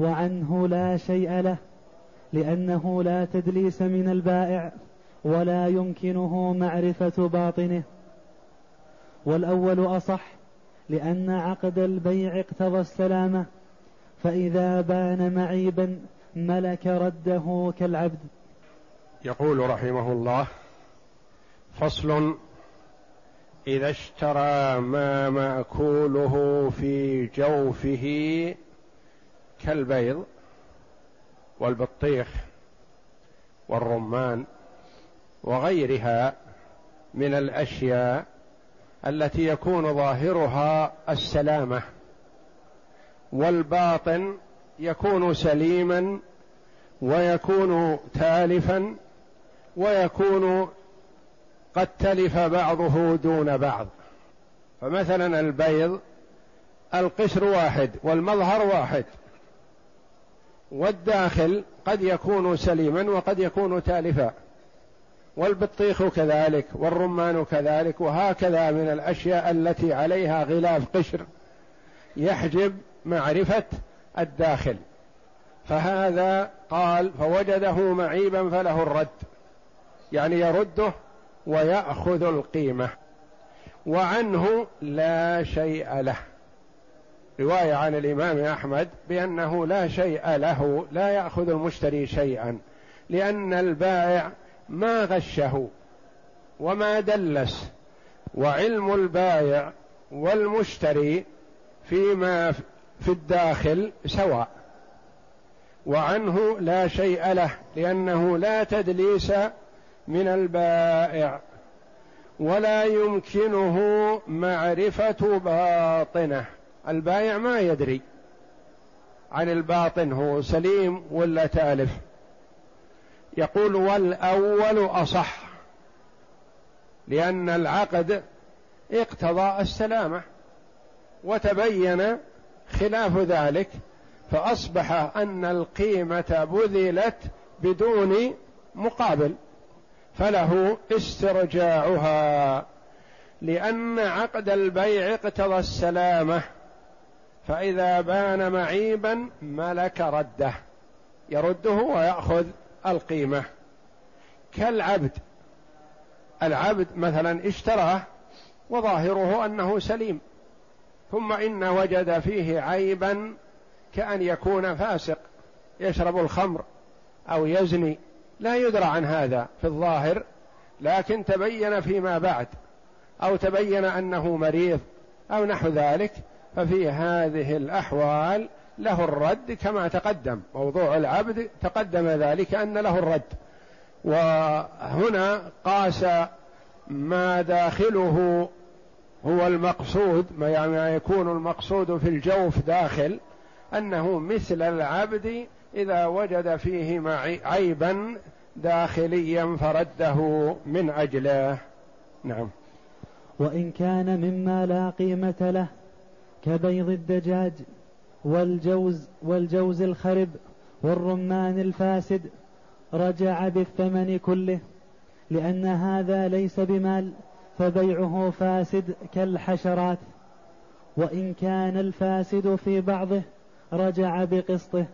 وعنه لا شيء له لأنه لا تدليس من البائع ولا يمكنه معرفة باطنه. والأول أصح لأن عقد البيع اقتضى السلامة فإذا بان معيبا ملك رده كالعبد. يقول رحمه الله فصل إذا اشترى ما مأكوله في جوفه كالبيض والبطيخ والرمان وغيرها من الأشياء التي يكون ظاهرها السلامة والباطن يكون سليما ويكون تالفا ويكون قد تلف بعضه دون بعض. فمثلا البيض القشر واحد والمظهر واحد. والداخل قد يكون سليما وقد يكون تالفا والبطيخ كذلك والرمان كذلك وهكذا من الأشياء التي عليها غلاف قشر يحجب معرفة الداخل. فهذا قال فوجده معيبا فله الرد يعني يرده ويأخذ القيمة وعنه لا شيء له. رواية عن الإمام أحمد بأنه لا شيء له لا يأخذ المشتري شيئا لأن البائع ما غشه وما دلس وعلم البائع والمشتري فيما في الداخل سواء. وعنه لا شيء له لأنه لا تدليس من البائع ولا يمكنه معرفة باطنه. البائع ما يدري عن الباطن هو سليم ولا تالف. يقول والأول أصح لأن العقد اقتضى السلامة وتبين خلاف ذلك فأصبح أن القيمة بذلت بدون مقابل فله استرجاعها لأن عقد البيع اقتضى السلامة فإذا بان معيبا ملك رده. يرده ويأخذ القيمة. كالعبد. العبد مثلا اشتراه وظاهره أنه سليم. ثم إن وجد فيه عيبا كأن يكون فاسق. يشرب الخمر أو يزني. لا يدرى عن هذا في الظاهر لكن تبين فيما بعد. أو تبين أنه مريض أو نحو ذلك. ففي هذه الأحوال له الرد كما تقدم. موضوع العبد تقدم ذلك أن له الرد. وهنا قاس ما داخله هو المقصود ما يعني يكون المقصود في الجوف داخل أنه مثل العبد إذا وجد فيه عيبا داخليا فرده من أجله. نعم. وإن كان مما لا قيمة له كبيض الدجاج والجوز والجوز الخرب والرمان الفاسد رجع بالثمن كله لأن هذا ليس بمال فبيعه فاسد كالحشرات. وإن كان الفاسد في بعضه رجع بقسطه.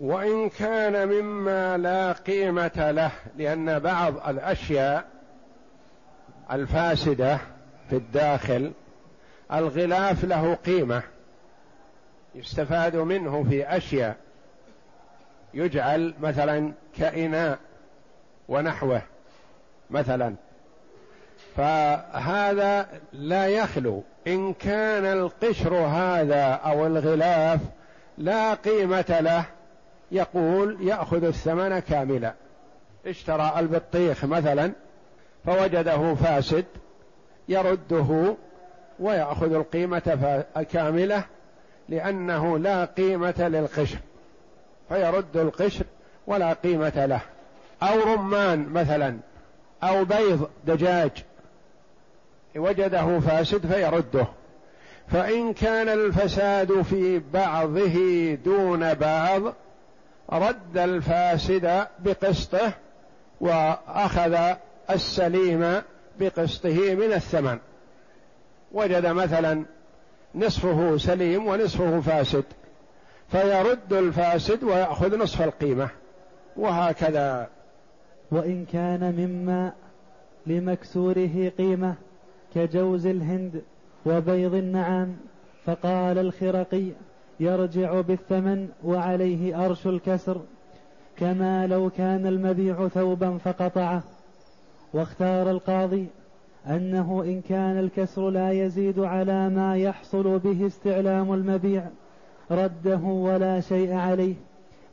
وإن كان مما لا قيمة له لأن بعض الأشياء الفاسدة في الداخل الغلاف له قيمة يستفاد منه في أشياء. يجعل مثلا كإناء ونحوه مثلا. فهذا لا يخلو. إن كان القشر هذا أو الغلاف لا قيمة له يقول يأخذ الثمن كاملا. اشترى البطيخ مثلا فوجده فاسد يرده ويأخذ القيمة كاملة لأنه لا قيمة للقشر فيرد القشر ولا قيمة له. أو رمان مثلا أو بيض دجاج وجده فاسد فيرده. فإن كان الفساد في بعضه دون بعض رد الفاسد بقسطه وأخذ السليم بقسطه من الثمن. وجد مثلا نصفه سليم ونصفه فاسد فيرد الفاسد ويأخذ نصف القيمة وهكذا. وإن كان مما لمكسوره قيمة كجوز الهند وبيض النعام فقال الخرقي يرجع بالثمن وعليه أرش الكسر كما لو كان المبيع ثوبا فقطعه. واختار القاضي أنه إن كان الكسر لا يزيد على ما يحصل به استعلام المبيع رده ولا شيء عليه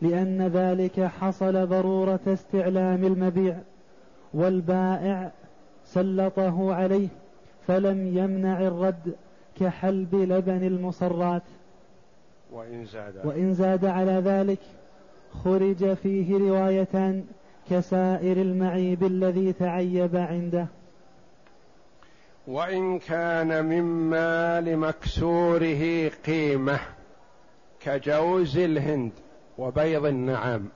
لأن ذلك حصل ضرورة استعلام المبيع والبائع سلطه عليه فلم يمنع الرد كحلب لبن المصرات. وإن زاد. وإن زاد على ذلك خرج فيه روايتان كسائر المعيب الذي تعيب عنده. وإن كان مما لمكسوره قيمة كجوز الهند وبيض النعام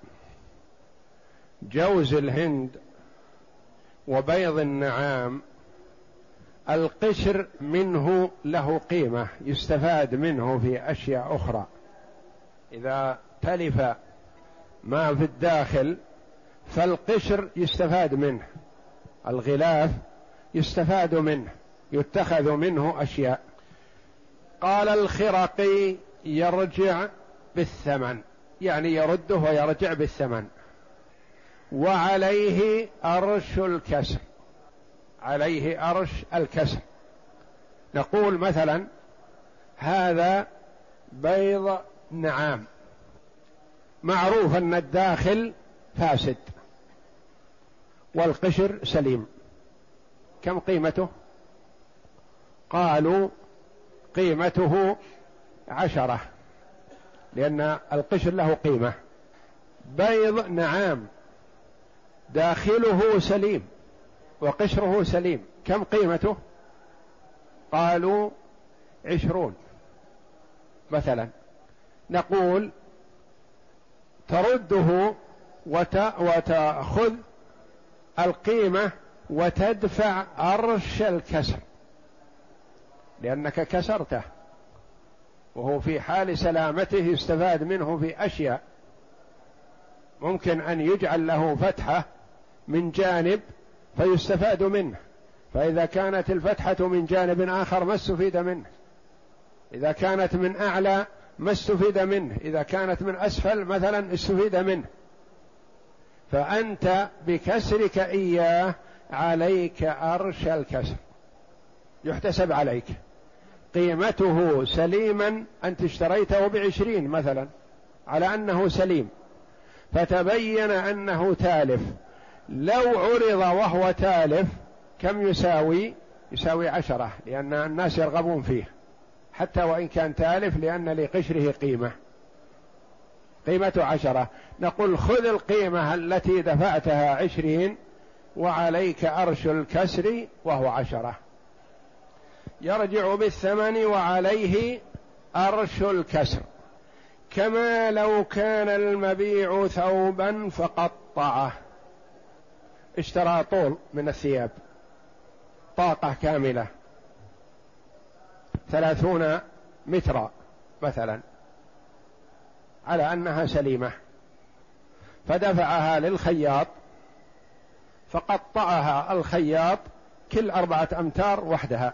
جوز الهند وبيض النعام القشر منه له قيمة يستفاد منه في أشياء أخرى. إذا تلف ما في الداخل فالقشر يستفاد منه. الغلاف يستفاد منه يتخذ منه أشياء. قال الخرقي يرجع بالثمن يعني يرده ويرجع بالثمن. وعليه أرش الكسر عليه أرش الكسر. نقول مثلا هذا بيض نعام معروف أن الداخل فاسد والقشر سليم. كم قيمته؟ قالوا قيمته عشرة لأن القشر له قيمة. بيض نعام داخله سليم وقشره سليم. كم قيمته؟ قالوا عشرون. مثلا نقول ترده وتأخذ القيمة وتدفع أرش الكسر لأنك كسرته وهو في حال سلامته يستفاد منه في أشياء ممكن أن يجعل له فتحة من جانب فيستفاد منه فإذا كانت الفتحة من جانب آخر ما استفيد منه إذا كانت من أعلى ما استفيد منه إذا كانت من أسفل مثلا استفيد منه فأنت بكسرك إياه عليك أرش الكسر. يحتسب عليك. قيمته سليما أنت اشتريته بعشرين مثلا على أنه سليم. فتبين أنه تالف. لو عرض وهو تالف كم يساوي؟ يساوي عشرة لأن الناس يرغبون فيه. حتى وإن كان تالف لأن لقشره قيمة. قيمة عشرة. نقول خذ القيمة التي دفعتها عشرين وعليك أرش الكسر وهو عشرة. يرجع بالثمن وعليه أرش الكسر. كما لو كان المبيع ثوبا فقطعه. اشترى طول من الثياب. طاقة كاملة. ثلاثون مترا مثلا. على أنها سليمة. فدفعها للخياط. فقطعها الخياط كل أربعة أمتار وحدها.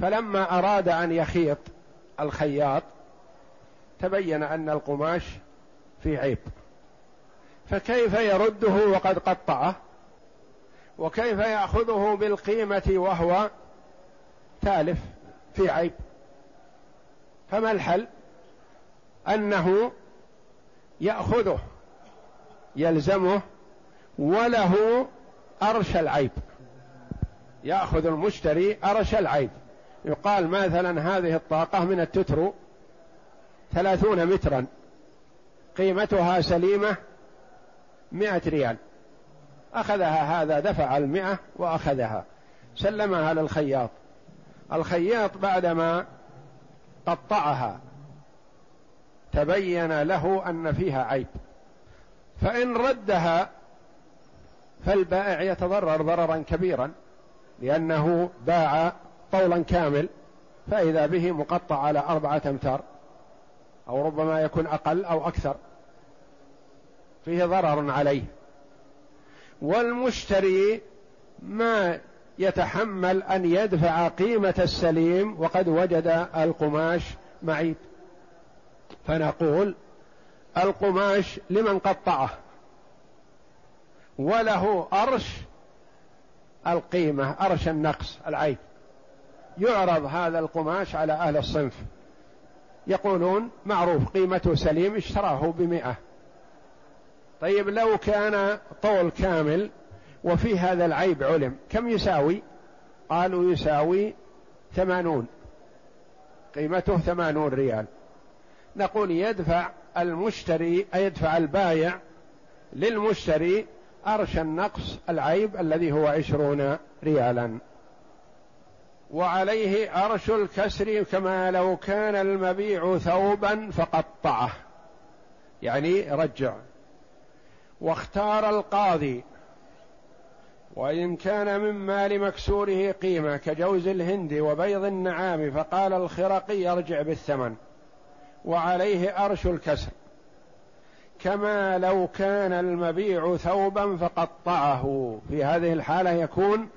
فلما أراد أن يخيط الخياط تبين أن القماش في عيب. فكيف يرده وقد قطعه؟ وكيف يأخذه بالقيمة وهو تالف في عيب؟ فما الحل؟ أنه يأخذه يلزمه وله أرش العيب. يأخذ المشتري أرش العيب. يقال مثلا هذه الطاقة من التترو ثلاثون مترا. قيمتها سليمة مئة ريال. أخذها هذا دفع المئة وأخذها. سلمها للخياط. الخياط بعدما قطعها تبين له أن فيها عيب. فإن ردها فالبائع يتضرر ضررا كبيرا لأنه باع طولا كامل فإذا به مقطع على أربعة أمتار أو ربما يكون أقل أو أكثر. فيه ضرر عليه. والمشتري ما يتحمل أن يدفع قيمة السليم وقد وجد القماش معيب. فنقول القماش لمن قطعه. وله أرش القيمة أرش النقص العيب. يعرض هذا القماش على أهل الصنف. يقولون معروف قيمته سليم اشتراه بمئة. طيب لو كان طول كامل وفي هذا العيب علم كم يساوي؟ قالوا يساوي ثمانون. قيمته ثمانون ريال. نقول يدفع المشتري يدفع البايع للمشتري أرش النقص العيب الذي هو عشرون ريالا. وعليه أرش الكسر كما لو كان المبيع ثوبا فقطعه. يعني رجع. واختار القاضي. وإن كان من مال مكسوره قيمة كجوز الهند وبيض النعام فقال الخرقي يرجع بالثمن. وعليه أرش الكسر. كما لو كان المبيع ثوبا فقطعه. في هذه الحالة يكون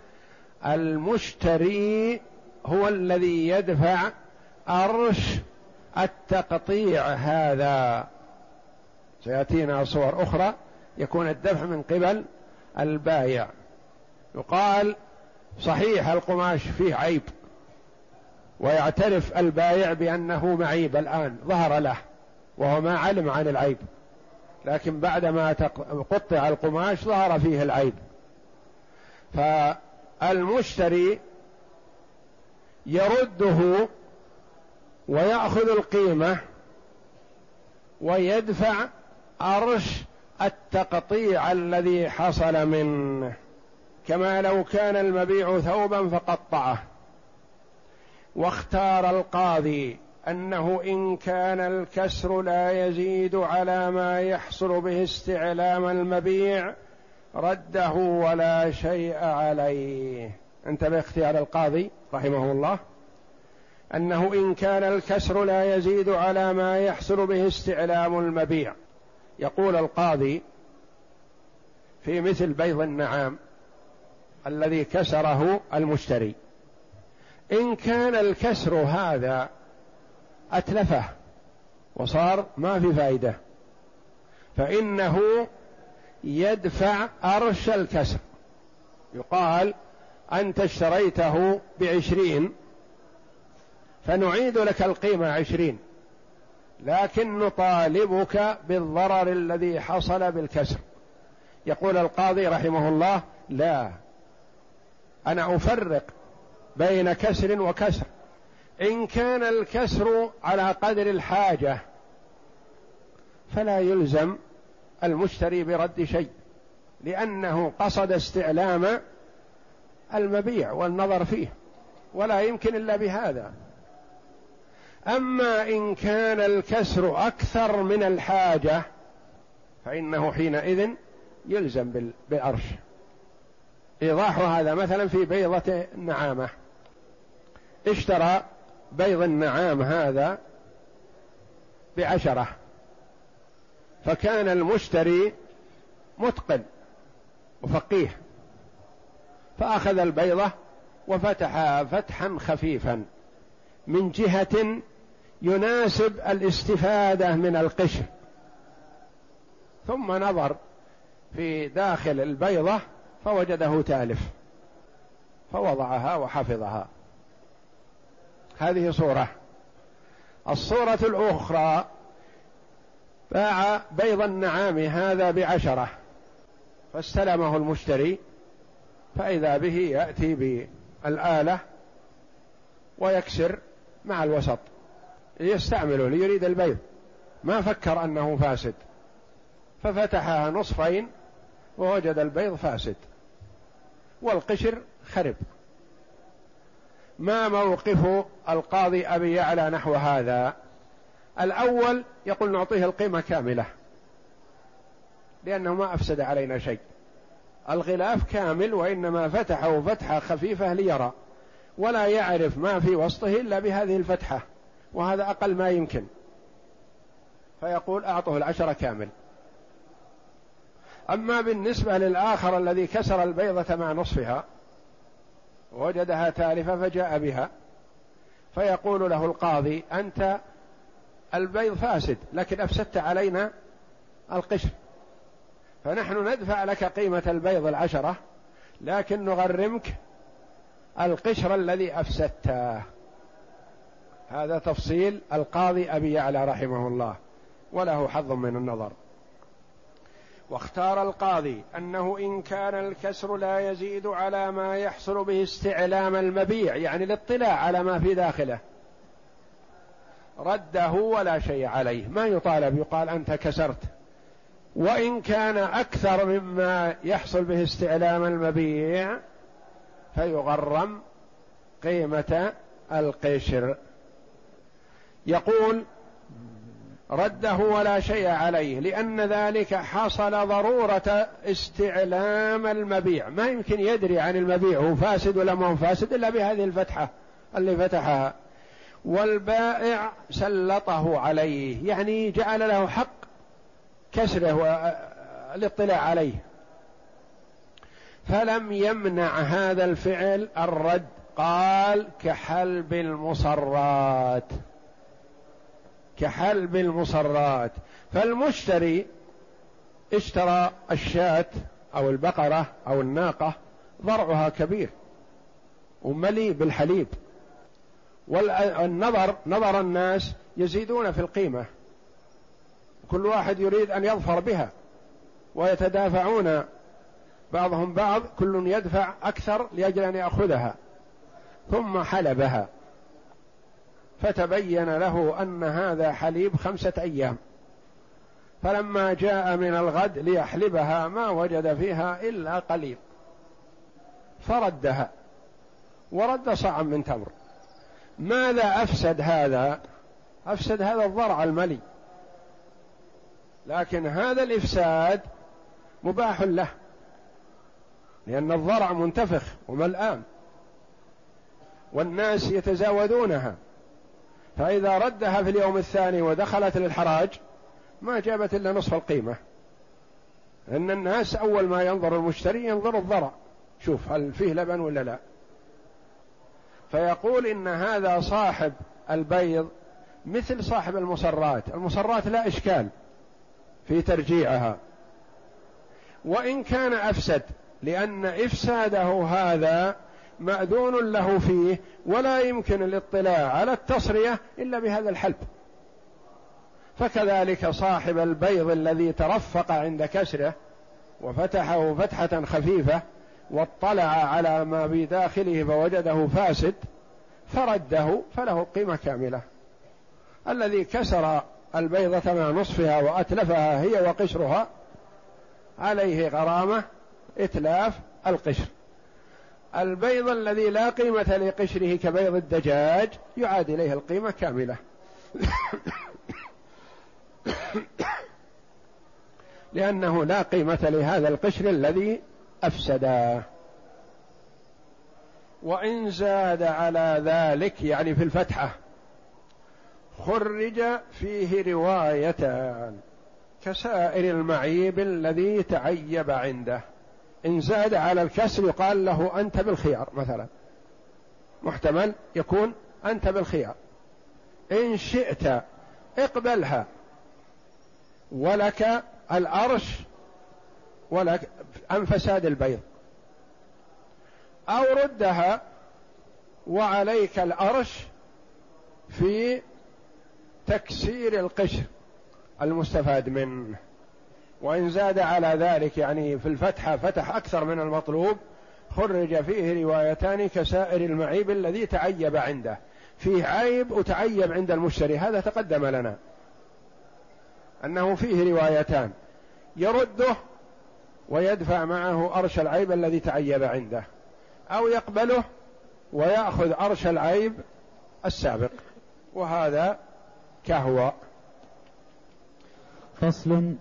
المشتري هو الذي يدفع أرش التقطيع هذا. سيأتينا صور أخرى يكون الدفع من قبل البايع. يقال صحيح القماش فيه عيب ويعترف البايع بأنه معيب الآن ظهر له وهو ما علم عن العيب. لكن بعدما قطع القماش ظهر فيه العيب. فالمشتري يرده ويأخذ القيمة ويدفع أرش التقطيع الذي حصل منه. كما لو كان المبيع ثوبا فقطعه. واختار القاضي أنه إن كان الكسر لا يزيد على ما يحصل به استعلام المبيع رده ولا شيء عليه. انتبه اختيار القاضي رحمه الله. أنه إن كان الكسر لا يزيد على ما يحصل به استعلام المبيع. يقول القاضي في مثل بيض النعام الذي كسره المشتري. إن كان الكسر هذا أتلفه وصار ما في فائده فإنه يدفع أرش الكسر. يقال أنت اشتريته بعشرين فنعيد لك القيمة عشرين لكن نطالبك بالضرر الذي حصل بالكسر. يقول القاضي رحمه الله لا أنا أفرق بين كسر وكسر. إن كان الكسر على قدر الحاجة فلا يلزم المشتري برد شيء لأنه قصد استعلام المبيع والنظر فيه ولا يمكن إلا بهذا. أما إن كان الكسر أكثر من الحاجة فإنه حينئذ يلزم بالعرش. إيضاح هذا مثلا في بيضة النعامة. اشترى بيض النعام هذا بعشرة فكان المشتري متقن وفقيه فأخذ البيضة وفتحها فتحا خفيفا من جهة يناسب الاستفادة من القشر. ثم نظر في داخل البيضة فوجده تالف فوضعها وحفظها. هذه صورة. الصورة الأخرى باع بيض النعام هذا بعشرة فاستلمه المشتري فإذا به يأتي بالآلة ويكسر مع الوسط يستعمله ليريد البيض. ما فكر أنه فاسد ففتحها نصفين ووجد البيض فاسد والقشر خرب. ما موقف القاضي أبي يعلى نحو هذا؟ الأول يقول نعطيه القيمة كاملة لأنه ما أفسد علينا شيء. الغلاف كامل وإنما فتحه فتحة خفيفة ليرى ولا يعرف ما في وسطه إلا بهذه الفتحة وهذا أقل ما يمكن. فيقول أعطه العشرة كامل. أما بالنسبة للآخر الذي كسر البيضة مع نصفها وجدها تالفة فجاء بها. فيقول له القاضي أنت البيض فاسد لكن أفسدت علينا القشر. فنحن ندفع لك قيمة البيض العشرة لكن نغرمك القشر الذي أفسدته. هذا تفصيل القاضي أبي يعلى رحمه الله وله حظ من النظر. واختار القاضي أنه إن كان الكسر لا يزيد على ما يحصل به استعلام المبيع يعني الاطلاع على ما في داخله. رده ولا شيء عليه ما يطالب يقال أنت كسرت. وإن كان أكثر مما يحصل به استعلام المبيع فيغرم قيمة القشر. يقول رده ولا شيء عليه لأن ذلك حصل ضرورة استعلام المبيع. ما يمكن يدري عن المبيع هو فاسد ولا ما هو فاسد إلا بهذه الفتحة اللي فتحها. والبائع سلطه عليه يعني جعل له حق كسره والاطلاع عليه. فلم يمنع هذا الفعل الرد قال كحلب المصرات. كحلب المصرات. فالمشتري اشترى الشاة أو البقرة أو الناقة ضرعها كبير ومليء بالحليب. والنظر نظر الناس يزيدون في القيمة. كل واحد يريد أن يظفر بها ويتدافعون بعضهم بعض كل يدفع أكثر لأجل أن يأخذها ثم حلبها. فتبين له أن هذا حليب خمسة أيام. فلما جاء من الغد ليحلبها ما وجد فيها إلا قليل. فردها. ورد صاعا من تمر. ماذا أفسد هذا؟ أفسد هذا الضرع الملي. لكن هذا الإفساد مباح له. لأن الضرع منتفخ وملآن والناس يتزاودونها. فإذا ردها في اليوم الثاني ودخلت للحراج ما جابت إلا نصف القيمة. إن الناس أول ما ينظر المشتري ينظر الضرع شوف هل فيه لبن ولا لا؟ فيقول إن هذا صاحب البيض مثل صاحب المصرات. المصرات لا إشكال في ترجيعها. وإن كان أفسد لأن إفساده هذا مأذون له فيه ولا يمكن الاطلاع على التصرية إلا بهذا الحلب. فكذلك صاحب البيض الذي ترفق عند كسره وفتحه فتحة خفيفة واطلع على ما بداخله فوجده فاسد فرده فله القيمة كاملة. الذي كسر البيضة مع نصفها وأتلفها هي وقشرها عليه غرامة إتلاف القشر. البيض الذي لا قيمة لقشره كبيض الدجاج يعاد إليه القيمة كاملة. لأنه لا قيمة لهذا القشر الذي أفسده. وإن زاد على ذلك يعني في الفتحة خرج فيه روايتان كسائر المعيب الذي تعيب عنده. إن زاد على الكسر يقال له أنت بالخيار مثلا. محتمل يكون أنت بالخيار. إن شئت اقبلها. ولك الأرش ولك عن فساد البيض. أو ردها وعليك الأرش في تكسير القشر المستفاد منه. وإن زاد على ذلك يعني في الفتحة فتح أكثر من المطلوب خرج فيه روايتان كسائر المعيب الذي تعيب عنده. فيه عيب وتعيب عند المشتري هذا تقدم لنا. أنه فيه روايتان. يرده ويدفع معه أرش العيب الذي تعيب عنده. أو يقبله ويأخذ أرش العيب السابق. وهذا كهو. فصل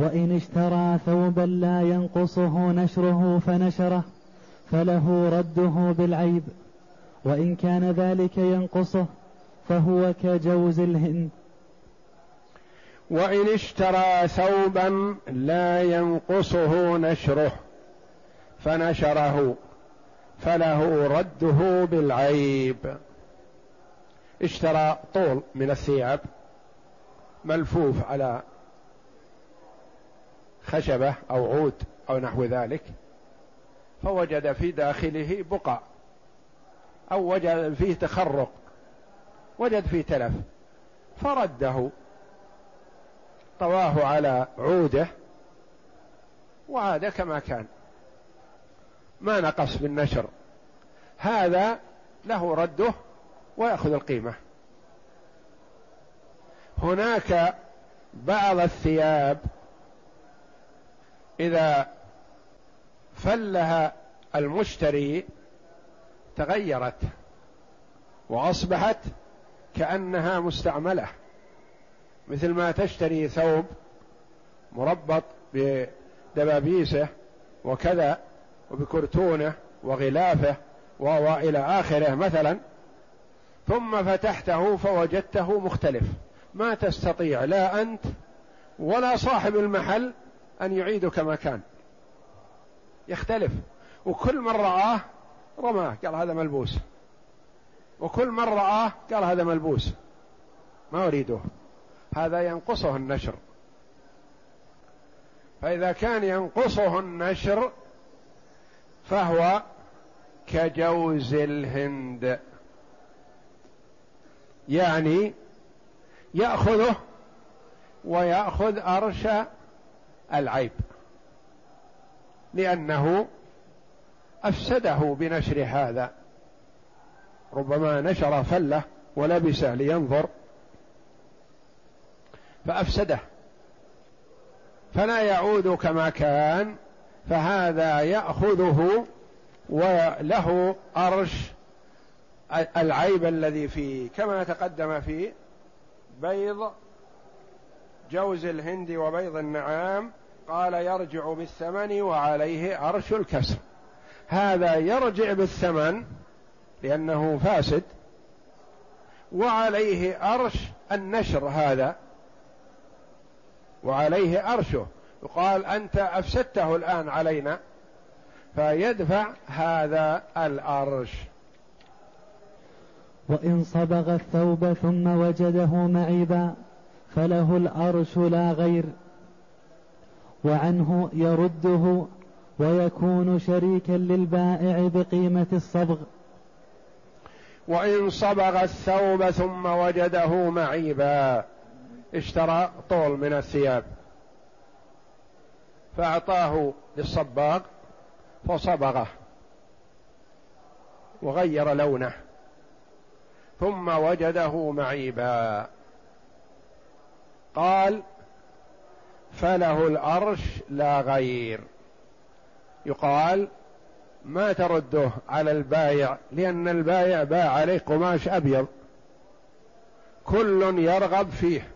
وإن اشترى ثوبا لا ينقصه نشره فنشره فله رده بالعيب. وإن كان ذلك ينقصه فهو كجوز الهند وإن اشترى ثوبا لا ينقصه نشره فنشره فله رده بالعيب. اشترى طول من الثياب ملفوف على خشبة أو عود أو نحو ذلك فوجد في داخله بقع أو وجد فيه تخرق وجد فيه تلف فرده طواه على عوده وعاد كما كان. ما نقص بالنشر هذا له رده ويأخذ القيمة. هناك بعض الثياب إذا فلها المشتري تغيرت وأصبحت كأنها مستعملة مثل ما تشتري ثوب مربط بدبابيسه وكذا وبكرتونه وغلافه وإلى آخره مثلا ثم فتحته فوجدته مختلف. ما تستطيع لا أنت ولا صاحب المحل أن يعيده كما كان. يختلف. وكل من رآه رماه قال هذا ملبوس. وكل من رآه قال هذا ملبوس. ما أريده. هذا ينقصه النشر. فإذا كان ينقصه النشر فهو كجوز الهند. يعني يأخذه ويأخذ أرش العيب. لأنه أفسده بنشر هذا. ربما نشر فلة ولبسه لينظر. فأفسده. فلا يعود كما كان. فهذا يأخذه وله أرش العيب الذي فيه. كما تقدم في بيض جوز الهند وبيض النعام. قال يرجع بالثمن وعليه عرش الكسر هذا يرجع بالثمن لأنه فاسد وعليه أرش النشر هذا وعليه أرشه يقال أنت أفسدته الآن علينا فيدفع هذا الأرش وإن صبغ الثوب ثم وجده معيبا فله الأرش لا غير. وعنه يرده ويكون شريكا للبائع بقيمة الصبغ. وإن صبغ الثوب ثم وجده معيبا اشترى طول من الثياب. فأعطاه للصباغ فصبغه وغير لونه. ثم وجده معيبا. قال فله الأرش لا غير. يقال ما ترده على البايع لأن البايع باع عليه قماش أبيض. كل يرغب فيه.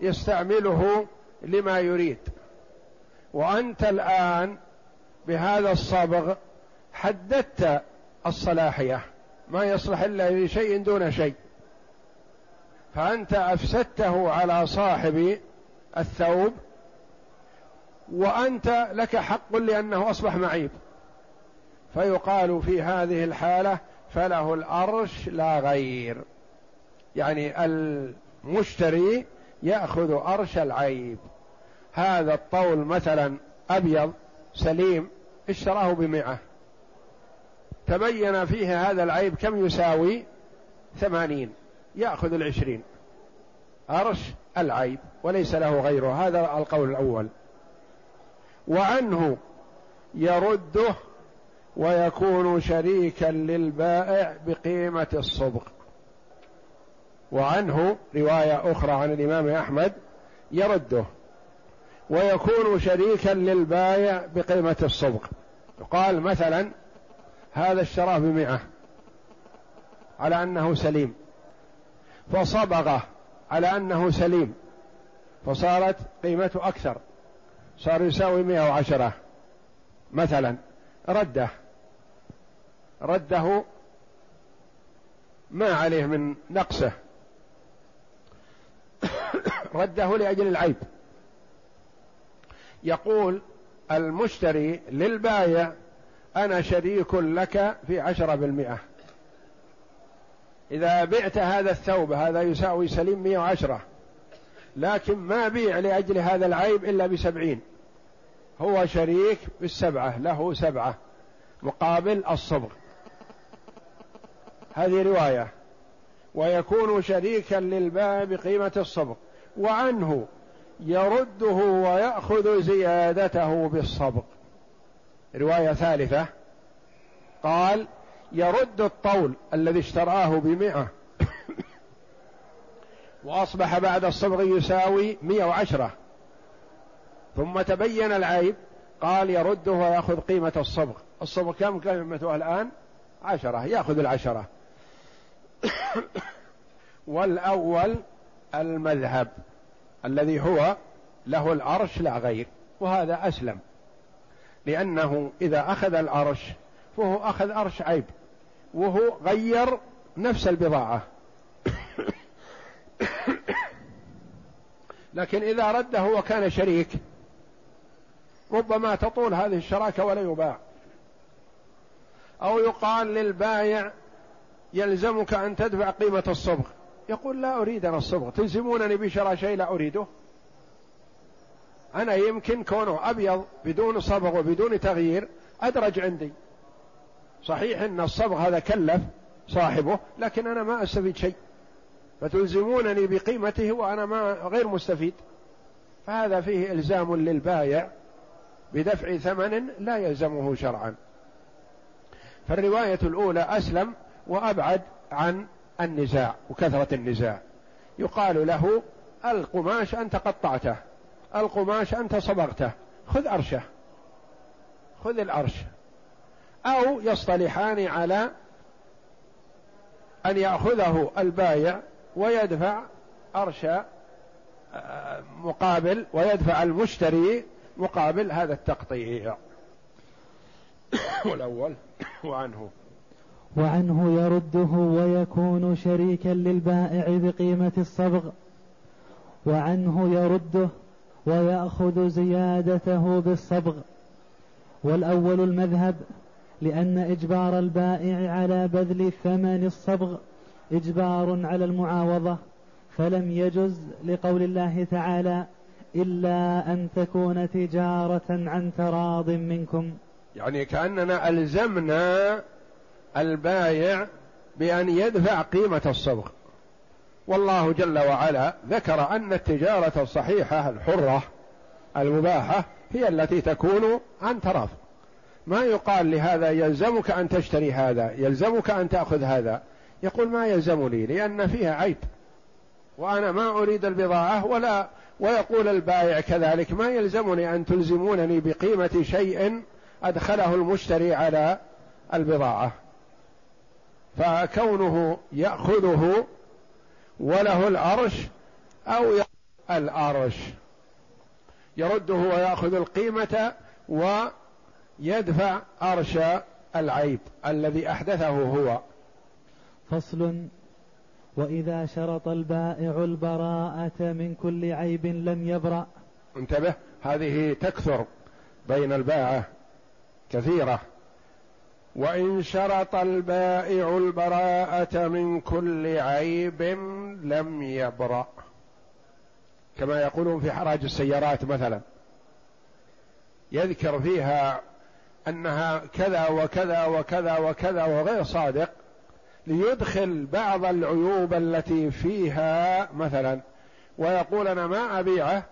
ويستعمله لما يريد. وأنت الآن بهذا الصبغ حددت الصلاحية. ما يصلح إلا لشيء دون شيء. فأنت أفسدته على صاحب الثوب وأنت لك حق لأنه أصبح معيب. فيقال في هذه الحالة فله الأرش لا غير. يعني المشتري يأخذ أرش العيب. هذا الطول مثلا أبيض سليم اشتراه بمئة. تبين فيه هذا العيب كم يساوي؟ ثمانين. يأخذ العشرين. أرش العيب وليس له غيره. هذا القول الأول. وعنه يرده ويكون شريكا للبائع بقيمة الصدق. وعنه رواية أخرى عن الإمام أحمد يرده ويكون شريكا للبائع بقيمة الصدق. قال مثلا هذا اشتراه بمئة على أنه سليم. فصبغه على أنه سليم فصارت قيمته أكثر. صار يساوي مئة وعشرة مثلا. رده. رده ما عليه من نقصه. رده لأجل العيب. يقول المشتري للبايع أنا شريك لك في عشرة بالمئة. إذا بعت هذا الثوب هذا يساوي سليم مئة وعشرة. لكن ما بيع لأجل هذا العيب إلا بسبعين. هو شريك بالسبعة له سبعة مقابل الصبغ. هذه رواية. ويكون شريكا للبائع بقيمة الصبغ. وعنه يرده ويأخذ زيادته بالصبغ. رواية ثالثة. قال يرد الطول الذي اشتراه بمئة. وأصبح بعد الصبغ يساوي مئة وعشرة. ثم تبين العيب قال يرده ويأخذ قيمة الصبغ. الصبغ كم قيمته الآن؟ عشرة يأخذ العشرة. والأول المذهب الذي هو له العرش لا غير وهذا أسلم. لأنه إذا أخذ العرش فهو أخذ عرش عيب. وهو غير نفس البضاعة. لكن إذا رده وكان شريك ربما تطول هذه الشراكة ولا يباع. أو يقال للبايع يلزمك أن تدفع قيمة الصبغ. يقول لا أريد أنا الصبغ. تلزمونني بشراء شيء لا أريده. أنا يمكن كونه أبيض بدون صبغ وبدون تغيير أدرج عندي. صحيح أن الصبغ هذا كلف صاحبه لكن أنا ما أستفيد شيء. فتلزمونني بقيمته وأنا ما غير مستفيد. فهذا فيه إلزام للبايع بدفع ثمن لا يلزمه شرعا. فالرواية الأولى أسلم وأبعد عن النزاع وكثرة النزاع. يقال له القماش أنت قطعته القماش أنت صبغته خذ أرشه خذ الأرش أو يصطلحان على أن يأخذه البايع ويدفع أرش آه، مقابل ويدفع المشتري مقابل هذا التقطيع. والأول وعنه. وعنه يرده ويكون شريكا للبائع بقيمة الصبغ. وعنه يرده ويأخذ زيادته بالصبغ. والأول المذهب لأن إجبار البائع على بذل ثمن الصبغ إجبار على المعاوضة فلم يجز لقول الله تعالى إلا أن تكون تجارة عن تراض منكم. يعني كأننا ألزمنا البايع بأن يدفع قيمة الصبغ. والله جل وعلا ذكر أن التجارة الصحيحة الحرة المباحة هي التي تكون عن تراض. ما يقال لهذا يلزمك أن تشتري هذا يلزمك أن تأخذ هذا. يقول ما يلزمني لأن فيها عيب. وأنا ما أريد البضاعة ولا ويقول البائع كذلك ما يلزمني أن تلزمونني بقيمة شيء أدخله المشتري على البضاعة. فكونه يأخذه وله العرش أو العرش يرده ويأخذ القيمة ويدفع عرش العيب الذي أحدثه هو. فصل. وإذا شرط البائع البراءة من كل عيب لم يبرأ. انتبه هذه تكثر بين الباعة كثيرة. وإن شرط البائع البراءة من كل عيب لم يبرأ. كما يقولون في حراج السيارات مثلا. يذكر فيها أنها كذا وكذا وكذا وكذا وغير صادق ليدخل بعض العيوب التي فيها مثلا ويقول أنا ما أبيعه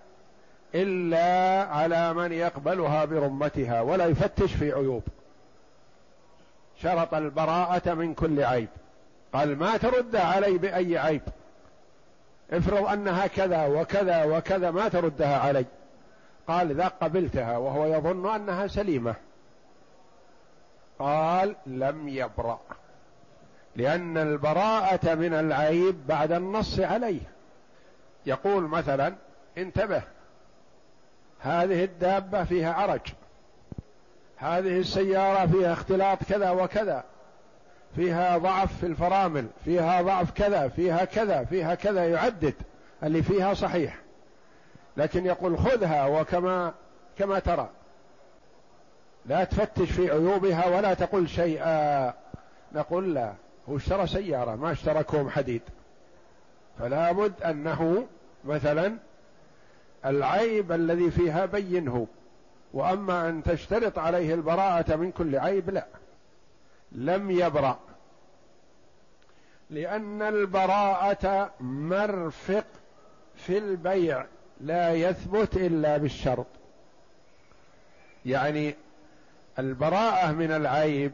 إلا على من يقبلها برمتها ولا يفتش في عيوب. شرط البراءة من كل عيب. قال ما ترد علي بأي عيب. افرض أنها كذا وكذا وكذا ما تردها علي. قال إذا قبلتها وهو يظن أنها سليمة. قال لم يبرأ لأن البراءة من العيب بعد النص عليه. يقول مثلا انتبه هذه الدابة فيها عرج هذه السيارة فيها اختلاط كذا وكذا فيها ضعف في الفرامل فيها ضعف كذا فيها كذا فيها كذا يعدد اللي فيها صحيح. لكن يقول خذها وكما كما ترى. لا تفتش في عيوبها ولا تقول شيئا. نقول لا هو اشترى سيارة ما اشترى كوم حديد. فلا بد أنه مثلا العيب الذي فيها بينه وأما أن تشترط عليه البراءة من كل عيب لا. لم يبرأ. لأن البراءة مرفق في البيع لا يثبت إلا بالشرط. يعني البراءة من العيب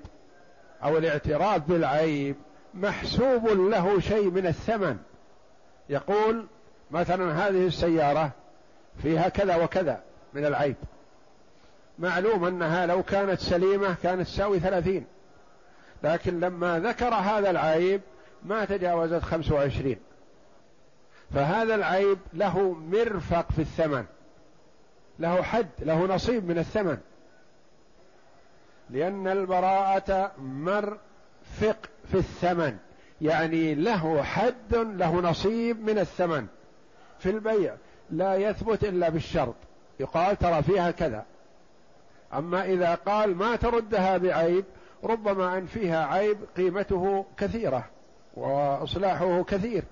أو الاعتراف بالعيب محسوب له شيء من الثمن. يقول مثلا هذه السيارة فيها كذا وكذا من العيب. معلوم أنها لو كانت سليمة كانت تساوي ثلاثين. لكن لما ذكر هذا العيب ما تجاوزت خمس وعشرين. فهذا العيب له مرفق في الثمن. له حد له نصيب من الثمن. لأن البراءة مرفق في الثمن. يعني له حد له نصيب من الثمن. في البيع لا يثبت إلا بالشرط. يقال ترى فيها كذا. أما إذا قال ما تردها بعيب ربما أن فيها عيب قيمته كثيرة وإصلاحه كثير.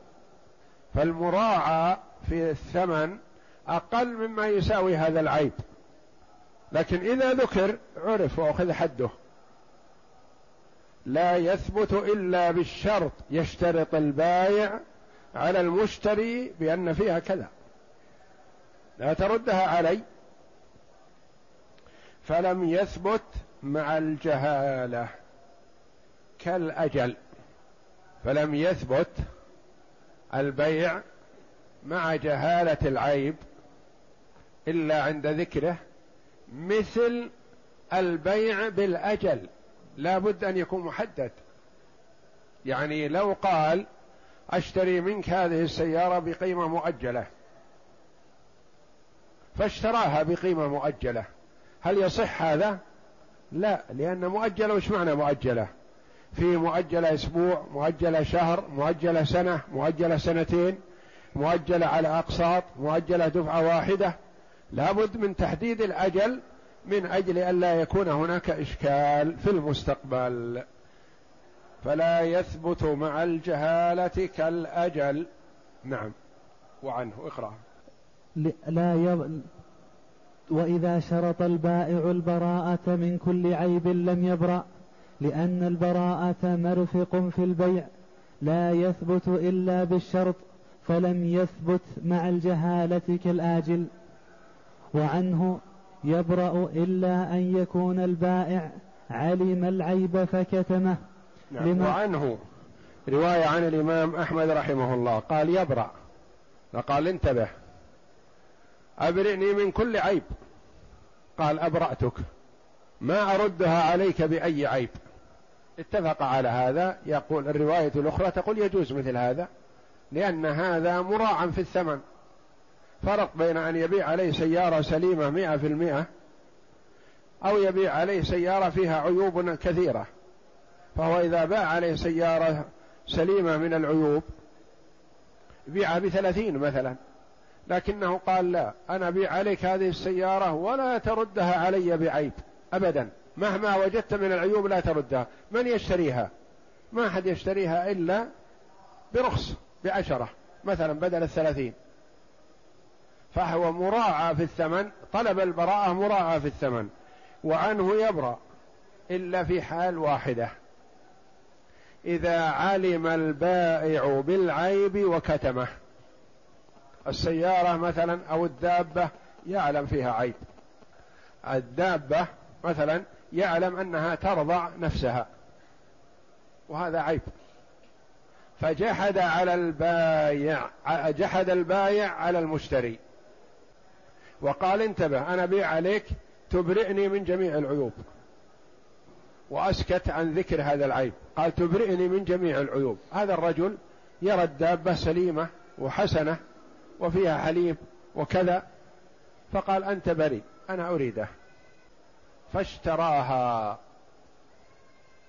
فالمراعى في الثمن أقل مما يساوي هذا العيب. لكن إذا ذكر عرف وأخذ حده. لا يثبت إلا بالشرط يشترط البايع على المشتري بأن فيها كذا. لا تردها علي. فلم يثبت مع الجهالة كالأجل. فلم يثبت البيع مع جهالة العيب إلا عند ذكره مثل البيع بالأجل. لا بد أن يكون محدد. يعني لو قال أشتري منك هذه السيارة بقيمة مؤجلة. فاشتراها بقيمة مؤجلة. هل يصح هذا؟ لا لأن مؤجلة وش معنى مؤجلة؟ في مؤجلة أسبوع مؤجلة شهر مؤجلة سنة مؤجلة سنتين مؤجلة على أقساط مؤجلة دفعة واحدة. لابد من تحديد الأجل من أجل الا يكون هناك إشكال في المستقبل. فلا يثبت مع الجهالة كالأجل. نعم. وعنه. اقرأ. لا يب... وإذا شرط البائع البراءة من كل عيب لم يبرأ لأن البراءة مرفق في البيع. لا يثبت إلا بالشرط فلم يثبت مع الجهالة كالآجل. وعنه يبرأ إلا أن يكون البائع علم العيب فكتمه. نعم لما وعنه رواية عن الإمام أحمد رحمه الله قال يبرأ. فقال انتبه. أبرئني من كل عيب. قال أبرأتك. ما أردها عليك بأي عيب. اتفق على هذا. يقول الرواية الأخرى تقول يجوز مثل هذا لأن هذا مراعا في الثمن. فرق بين أن يبيع عليه سيارة سليمة مئة في المئة أو يبيع عليه سيارة فيها عيوب كثيرة. فهو إذا باع عليه سيارة سليمة من العيوب بيعها بثلاثين مثلا. لكنه قال لا أنا أبيع عليك هذه السيارة ولا تردها علي بعيب أبدا. مهما وجدت من العيوب لا تردها. من يشتريها؟ ما أحد يشتريها إلا برخص بعشرة مثلا بدل الثلاثين. فهو مراعى في الثمن طلب البراءة مراعى في الثمن وعنه يبرأ إلا في حال واحدة. إذا علم البائع بالعيب وكتمه. السيارة مثلا أو الدابة يعلم فيها عيب. الدابة مثلا يعلم أنها ترضع نفسها وهذا عيب. فجحد على البايع جحد البايع على المشتري. وقال انتبه أنا بيع عليك تبرئني من جميع العيوب. وأسكت عن ذكر هذا العيب. قال تبرئني من جميع العيوب. هذا الرجل يرى الدابة سليمة وحسنة وفيها حليب وكذا. فقال أنت بريء أنا أريده. فاشتراها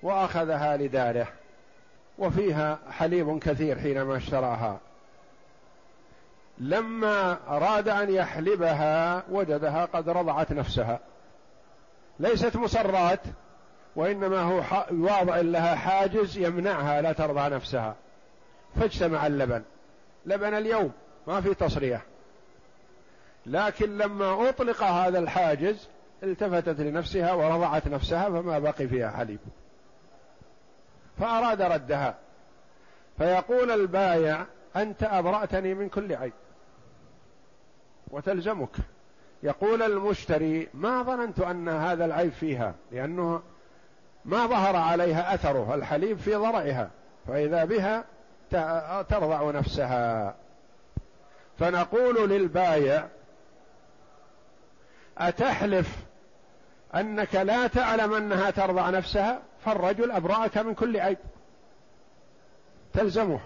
وأخذها لداره وفيها حليب كثير حينما اشتراها. لما أراد أن يحلبها وجدها قد رضعت نفسها. ليست مسرات وإنما هو واضع لها حاجز يمنعها لا ترضع نفسها. فاجتمع اللبن. لبن اليوم ما في تصرية لكن لما أطلق هذا الحاجز التفتت لنفسها ورضعت نفسها فما بقي فيها حليب. فأراد ردها. فيقول البايع أنت أبرأتني من كل عيب. وتلزمك. يقول المشتري ما ظننت أن هذا العيب فيها لأنه ما ظهر عليها أثره الحليب في ضرعها فإذا بها ترضع نفسها. فنقول للبايع أتحلف أنك لا تعلم أنها ترضع نفسها؟ فالرجل أبرأك من كل عيب. تلزمه.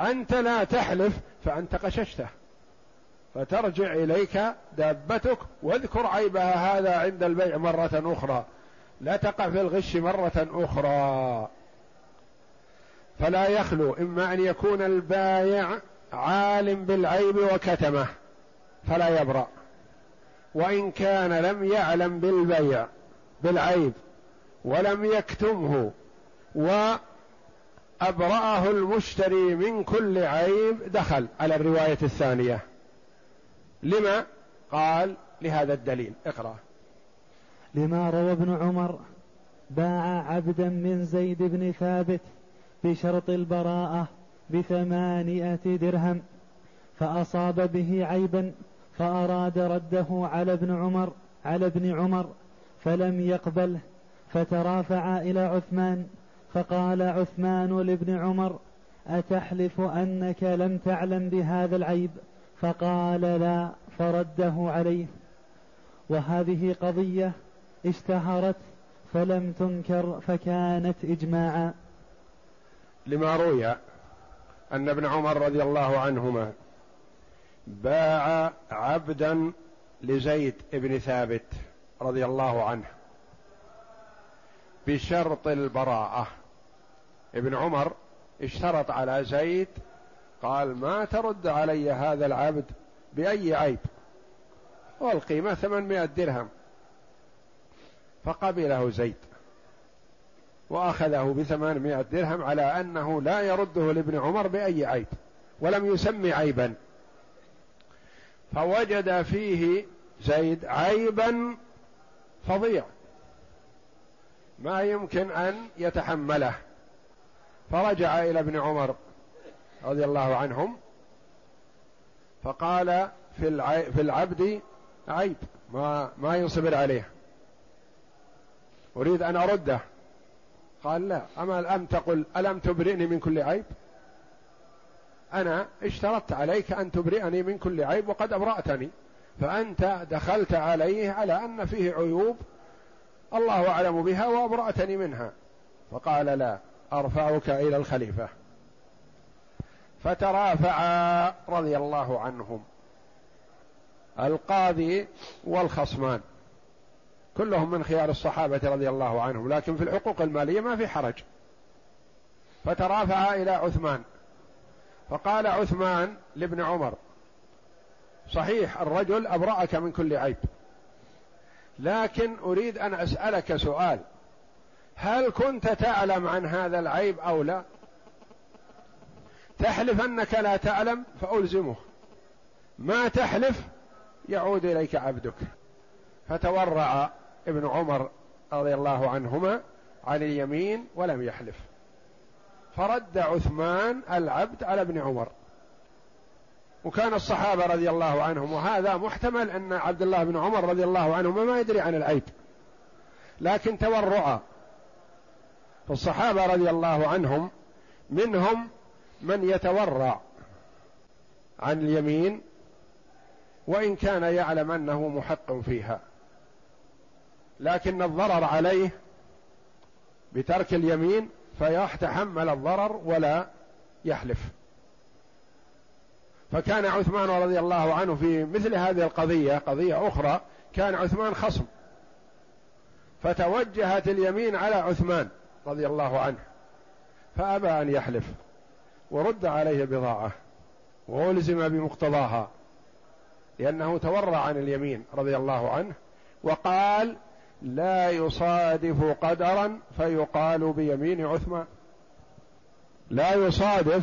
أنت لا تحلف فأنت قششته. فترجع إليك دابتك واذكر عيبها هذا عند البيع مرة أخرى. لا تقع في الغش مرة أخرى. فلا يخلو إما أن يكون البايع عالم بالعيب وكتمه فلا يبرأ. وإن كان لم يعلم بالبيع بالعيب ولم يكتمه وأبرأه المشتري من كل عيب دخل على الرواية الثانية. لما قال لهذا الدليل؟ اقرأ. لما روى ابن عمر باع عبدا من زيد بن ثابت بشرط البراءة بثمانية درهم فأصاب به عيبا فأراد رده على ابن عمر على ابن عمر فلم يقبله فترافعا إلى عثمان فقال عثمان لابن عمر أتحلف أنك لم تعلم بهذا العيب؟ فقال لا فرده عليه. وهذه قضية اشتهرت فلم تنكر فكانت إجماعا. لما روي أن ابن عمر رضي الله عنهما باع عبدا لزيد بن ثابت رضي الله عنه بشرط البراءة. ابن عمر اشترط على زيد قال ما ترد علي هذا العبد بأي عيب؟ والقيمة ثمانمائة درهم. فقبله زيد. وأخذه بثمانمائة درهم على أنه لا يرده لابن عمر بأي عيب ولم يسمي عيبا. فوجد فيه زيد عيبا فظيع. ما يمكن أن يتحمله. فرجع إلى ابن عمر. رضي الله عنهم فقال في في العبد عيب ما ما ينصبر عليه. أريد أن أرده. قال لا أما الم تقل ألم تبرئني من كل عيب؟ أنا اشترطت عليك أن تبرئني من كل عيب وقد أبرأتني فأنت دخلت عليه على أن فيه عيوب الله أعلم بها وأبرأتني منها. فقال لا أرفعك إلى الخليفة. فترافعا رضي الله عنهم. القاضي والخصمان. كلهم من خيار الصحابة رضي الله عنهم لكن في الحقوق المالية ما في حرج. فترافعا إلى عثمان. فقال عثمان لابن عمر صحيح الرجل أبرأك من كل عيب لكن أريد أن أسألك سؤال هل كنت تعلم عن هذا العيب أو لا؟ تحلف أنك لا تعلم فألزمه. ما تحلف يعود إليك عبدك. فتورع ابن عمر رضي الله عنهما عن اليمين ولم يحلف. فرد عثمان العبد على ابن عمر. وكان الصحابة رضي الله عنهم وهذا محتمل أن عبد الله بن عمر رضي الله عنهما ما يدري عن العيب. لكن تورعا فالصحابة رضي الله عنهم منهم من يتورع عن اليمين وإن كان يعلم أنه محق فيها لكن الضرر عليه بترك اليمين فيتحمل الضرر ولا يحلف. فكان عثمان رضي الله عنه في مثل هذه القضية قضية أخرى كان عثمان خصم فتوجهت اليمين على عثمان رضي الله عنه فأبى أن يحلف. ورد عليه بضاعة وألزم بمقتضاها لأنه تورع عن اليمين رضي الله عنه وقال لا يصادف قدرا فيقال بيمين عثمان. لا يصادف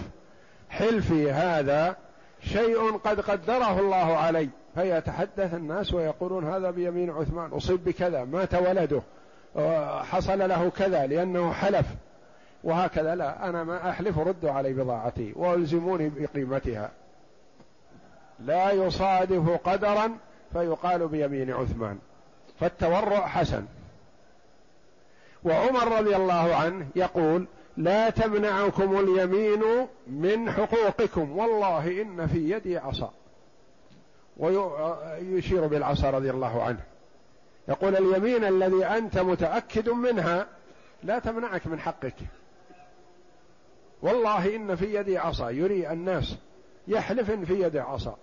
حلفي هذا شيء قد قدره الله علي فيتحدث الناس ويقولون هذا بيمين عثمان أصيب بكذا مات ولده حصل له كذا لأنه حلف. وهكذا لا أنا ما أحلف ردوا علي بضاعتي وألزموني بقيمتها. لا يصادف قدرا فيقال بيمين عثمان. فالتورع حسن. وعمر رضي الله عنه يقول لا تمنعكم اليمين من حقوقكم والله إن في يدي عصا. ويشير بالعصا رضي الله عنه. يقول اليمين الذي أنت متأكد منها لا تمنعك من حقك. والله إن في يدي عصا يري الناس يحلف في يده عصا.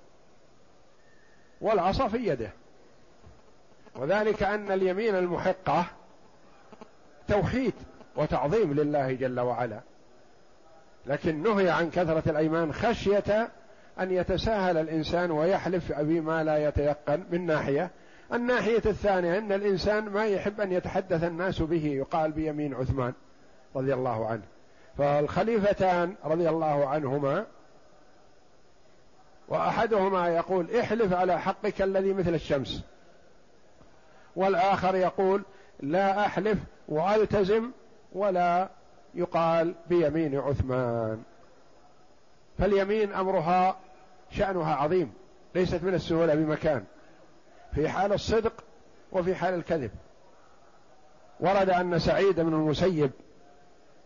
والعصا في يده. وذلك أن اليمين المحقة توحيد وتعظيم لله جل وعلا. لكن نهي عن كثرة الأيمان خشية أن يتساهل الإنسان ويحلف بما لا يتيقن من ناحية. الناحية الثانية أن الإنسان ما يحب أن يتحدث الناس به يقال بيمين عثمان رضي الله عنه. فالخليفتان رضي الله عنهما وأحدهما يقول احلف على حقك الذي مثل الشمس والآخر يقول لا أحلف وألتزم ولا يقال بيمين عثمان فاليمين أمرها شأنها عظيم ليست من السهولة بمكان في حال الصدق وفي حال الكذب. ورد أن سعيد بن المسيب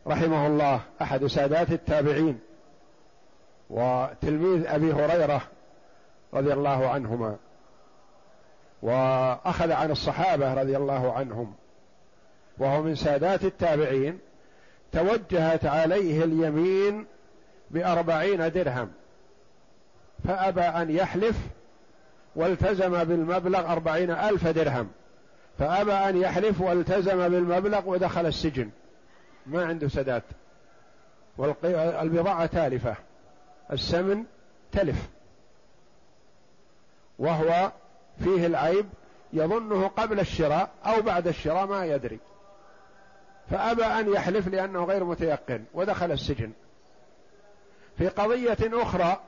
رحمه الله أحد سادات التابعين وتلميذ أبي هريرة رضي الله عنهما وأخذ عن الصحابة رضي الله عنهم وهو من سادات التابعين توجهت عليه اليمين بأربعين درهم فأبى أن يحلف والتزم بالمبلغ أربعين ألف درهم فأبى أن يحلف والتزم بالمبلغ ودخل السجن. ما عنده سداد. والبضاعة تالفة. السمن تلف. وهو فيه العيب يظنه قبل الشراء أو بعد الشراء ما يدري. فأبى أن يحلف لأنه غير متيقن ودخل السجن. في قضية أخرى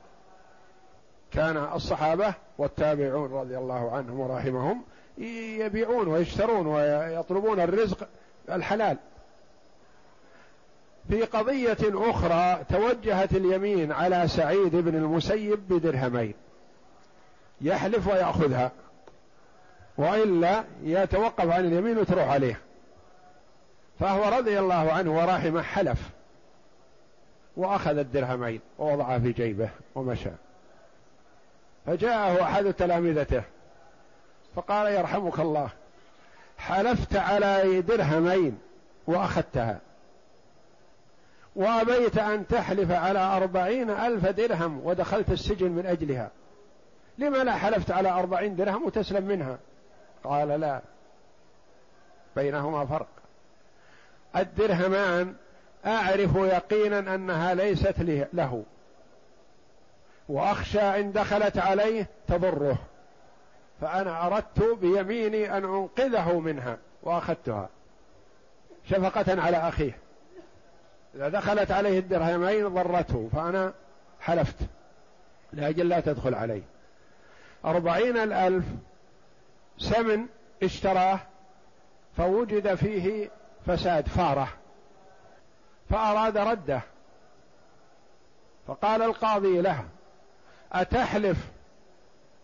كان الصحابة والتابعون رضي الله عنهم ورحمهم يبيعون ويشترون ويطلبون الرزق الحلال. في قضية أخرى توجهت اليمين على سعيد بن المسيب بدرهمين. يحلف ويأخذها. وإلا يتوقف عن اليمين وتروح عليه. فهو رضي الله عنه ورحمه حلف. وأخذ الدرهمين ووضعها في جيبه ومشى. فجاءه أحد تلامذته. فقال يرحمك الله. حلفت على درهمين وأخذتها. وأبيت أن تحلف على أربعين ألف درهم ودخلت السجن من أجلها. لما لا حلفت على أربعين درهم وتسلم منها؟ قال لا. بينهما فرق. الدرهمان أعرف يقينا أنها ليست له وأخشى إن دخلت عليه تضره. فأنا أردت بيميني أن أنقذه منها وأخذتها. شفقة على أخيه. إذا دخلت عليه الدرهمين ضرته فأنا حلفت. لأجل لا تدخل عليه. أربعين الألف سمن اشتراه فوجد فيه فساد فارة. فأراد رده. فقال القاضي له أتحلف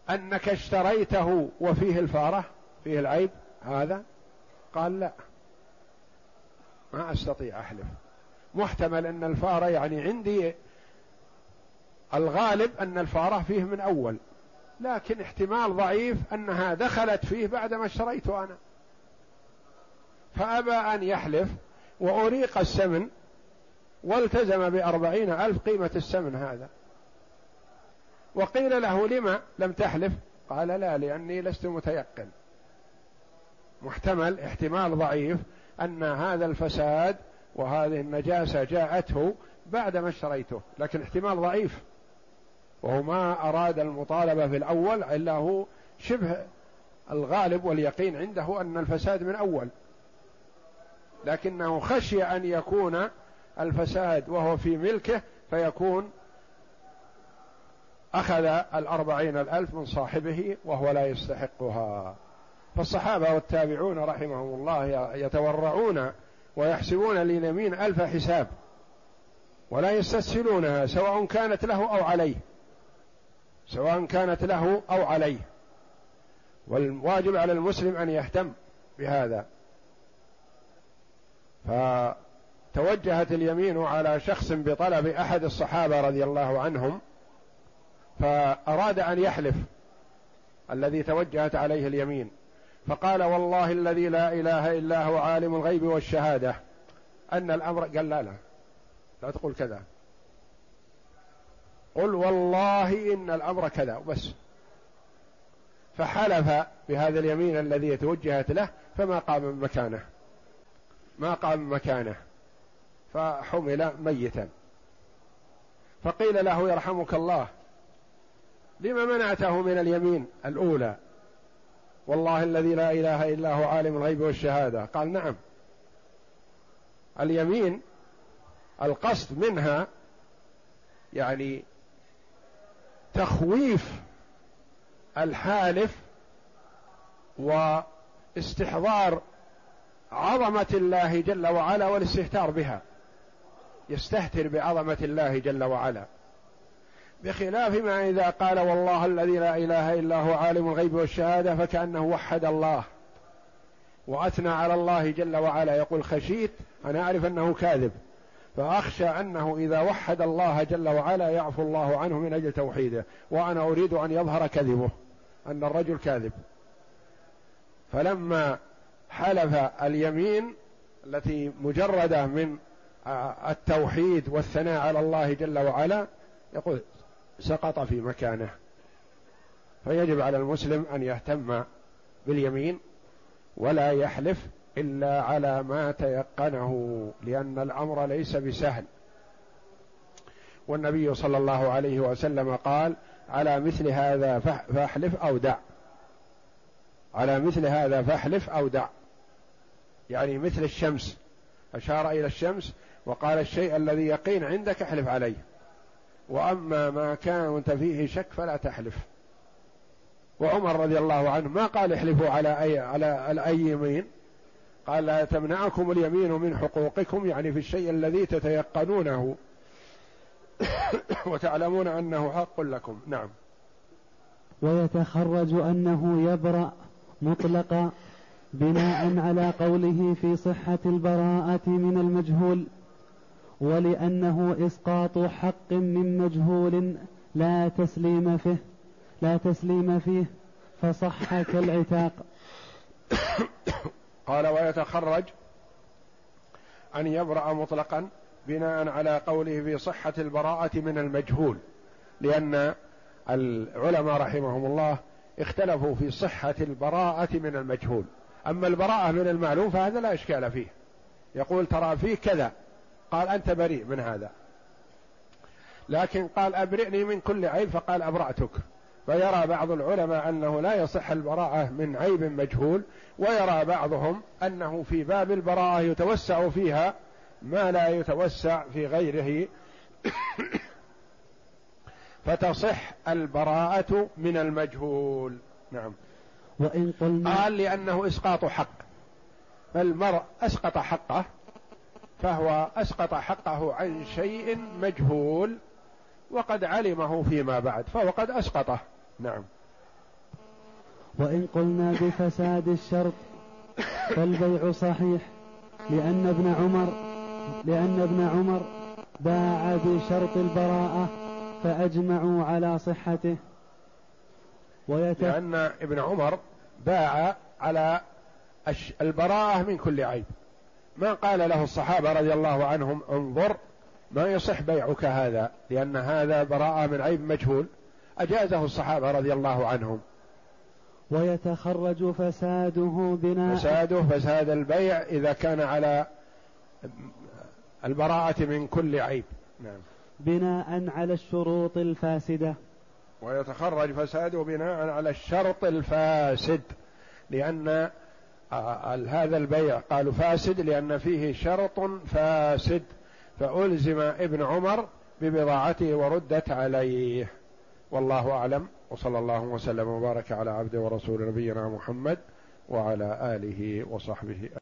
أنك اشتريته وفيه الفارة فيه العيب هذا؟ قال لا. ما أستطيع أحلف محتمل أن الفارة يعني عندي الغالب أن الفارة فيه من أول لكن احتمال ضعيف أنها دخلت فيه بعدما اشتريته أنا. فأبى أن يحلف وأريق السمن والتزم بأربعين ألف قيمة السمن هذا. وقيل له لما لم تحلف؟ قال لا لأني لست متيقن. محتمل احتمال ضعيف أن هذا الفساد وهذه النجاسة جاءته بعدما اشتريته لكن احتمال ضعيف. وهو ما أراد المطالبة في الأول إلا هو شبه الغالب واليقين عنده أن الفساد من أول. لكنه خشي أن يكون الفساد وهو في ملكه فيكون أخذ الأربعين الألف من صاحبه وهو لا يستحقها. فالصحابة والتابعون رحمهم الله يتورعون ويحسبون لليمين ألف حساب ولا يستسهلونها سواء كانت له أو عليه. سواء كانت له أو عليه. والواجب على المسلم أن يهتم بهذا. فتوجهت اليمين على شخص بطلب أحد الصحابة رضي الله عنهم فأراد أن يحلف الذي توجهت عليه اليمين. فقال والله الذي لا إله إلا هو عالم الغيب والشهادة أن الأمر قال لا لا لا تقول كذا. قل والله إن الأمر كذا وبس. فحلف بهذا اليمين الذي توجهت له فما قام من مكانه. ما قام مكانه. فحمل ميتا. فقيل له يرحمك الله لما منعته من اليمين الأولى؟ والله الذي لا إله إلا هو عالم الغيب والشهادة. قال نعم. اليمين القصد منها يعني تخويف الحالف واستحضار عظمة الله جل وعلا والاستهتار بها. يستهتر بعظمة الله جل وعلا. بخلاف ما إذا قال والله الذي لا إله إلا هو عالم الغيب والشهادة فكأنه وحد الله وأثنى على الله جل وعلا. يقول خشيت أنا أعرف أنه كاذب فأخشى أنه إذا وحد الله جل وعلا يعفو الله عنه من أجل توحيده وأنا أريد أن يظهر كذبه أن الرجل كاذب. فلما حلف اليمين التي مجردة من التوحيد والثناء على الله جل وعلا يقول سقط في مكانه. فيجب على المسلم أن يهتم باليمين ولا يحلف إلا على ما تيقنه لأن الأمر ليس بسهل. والنبي صلى الله عليه وسلم قال على مثل هذا فاحلف أو دع. على مثل هذا فاحلف أو دع. يعني مثل الشمس. أشار إلى الشمس وقال الشيء الذي يقين عندك احلف عليه. وأما ما كنت فيه شك فلا تحلف. وعمر رضي الله عنه ما قال احلفوا على اي على اي يمين؟ قال لا تمنعكم اليمين من حقوقكم يعني في الشيء الذي تتيقنونه. وتعلمون أنه حق لكم. نعم. ويتخرج أنه يبرأ مطلقا بناء على قوله في صحة البراءة من المجهول. ولأنه إسقاط حق من مجهول لا تسليم فيه لا تسليم فيه فصح كالعتاق. قال ويتخرج أن يبرأ مطلقا بناء على قوله في صحة البراءة من المجهول لأن العلماء رحمهم الله اختلفوا في صحة البراءة من المجهول. أما البراءة من المعلوم فهذا لا إشكال فيه. يقول ترى فيه كذا. قال أنت بريء من هذا. لكن قال أبرئني من كل عيب فقال أبرأتك. فيرى بعض العلماء أنه لا يصح البراءة من عيب مجهول ويرى بعضهم أنه في باب البراءة يتوسع فيها ما لا يتوسع في غيره. فتصح البراءة من المجهول. نعم. وإن قلنا قال لأنه إسقاط حق. فالمرء أسقط حقه فهو أسقط حقه عن شيء مجهول وقد علمه فيما بعد فهو قد أسقطه. نعم. وإن قلنا بفساد الشرط فالبيع صحيح لأن ابن عمر لأن ابن عمر باع بشرط البراءة فأجمعوا على صحته. ويت... لأن ابن عمر باع على البراءة من كل عيب. ما قال له الصحابة رضي الله عنهم انظر ما يصح بيعك هذا لأن هذا براءة من عيب مجهول. أجازه الصحابة رضي الله عنهم. ويتخرج فساده بناء فساده فساد البيع إذا كان على البراءة من كل عيب. نعم. بناء على الشروط الفاسدة. ويتخرج فساده بناء على الشرط الفاسد لأن هذا البيع. قالوا فاسد لأن فيه شرط فاسد. فألزم ابن عمر ببضاعته وردت عليه. والله أعلم. وصلى الله وسلم وبارك على عبده ورسول نبينا محمد وعلى آله وصحبه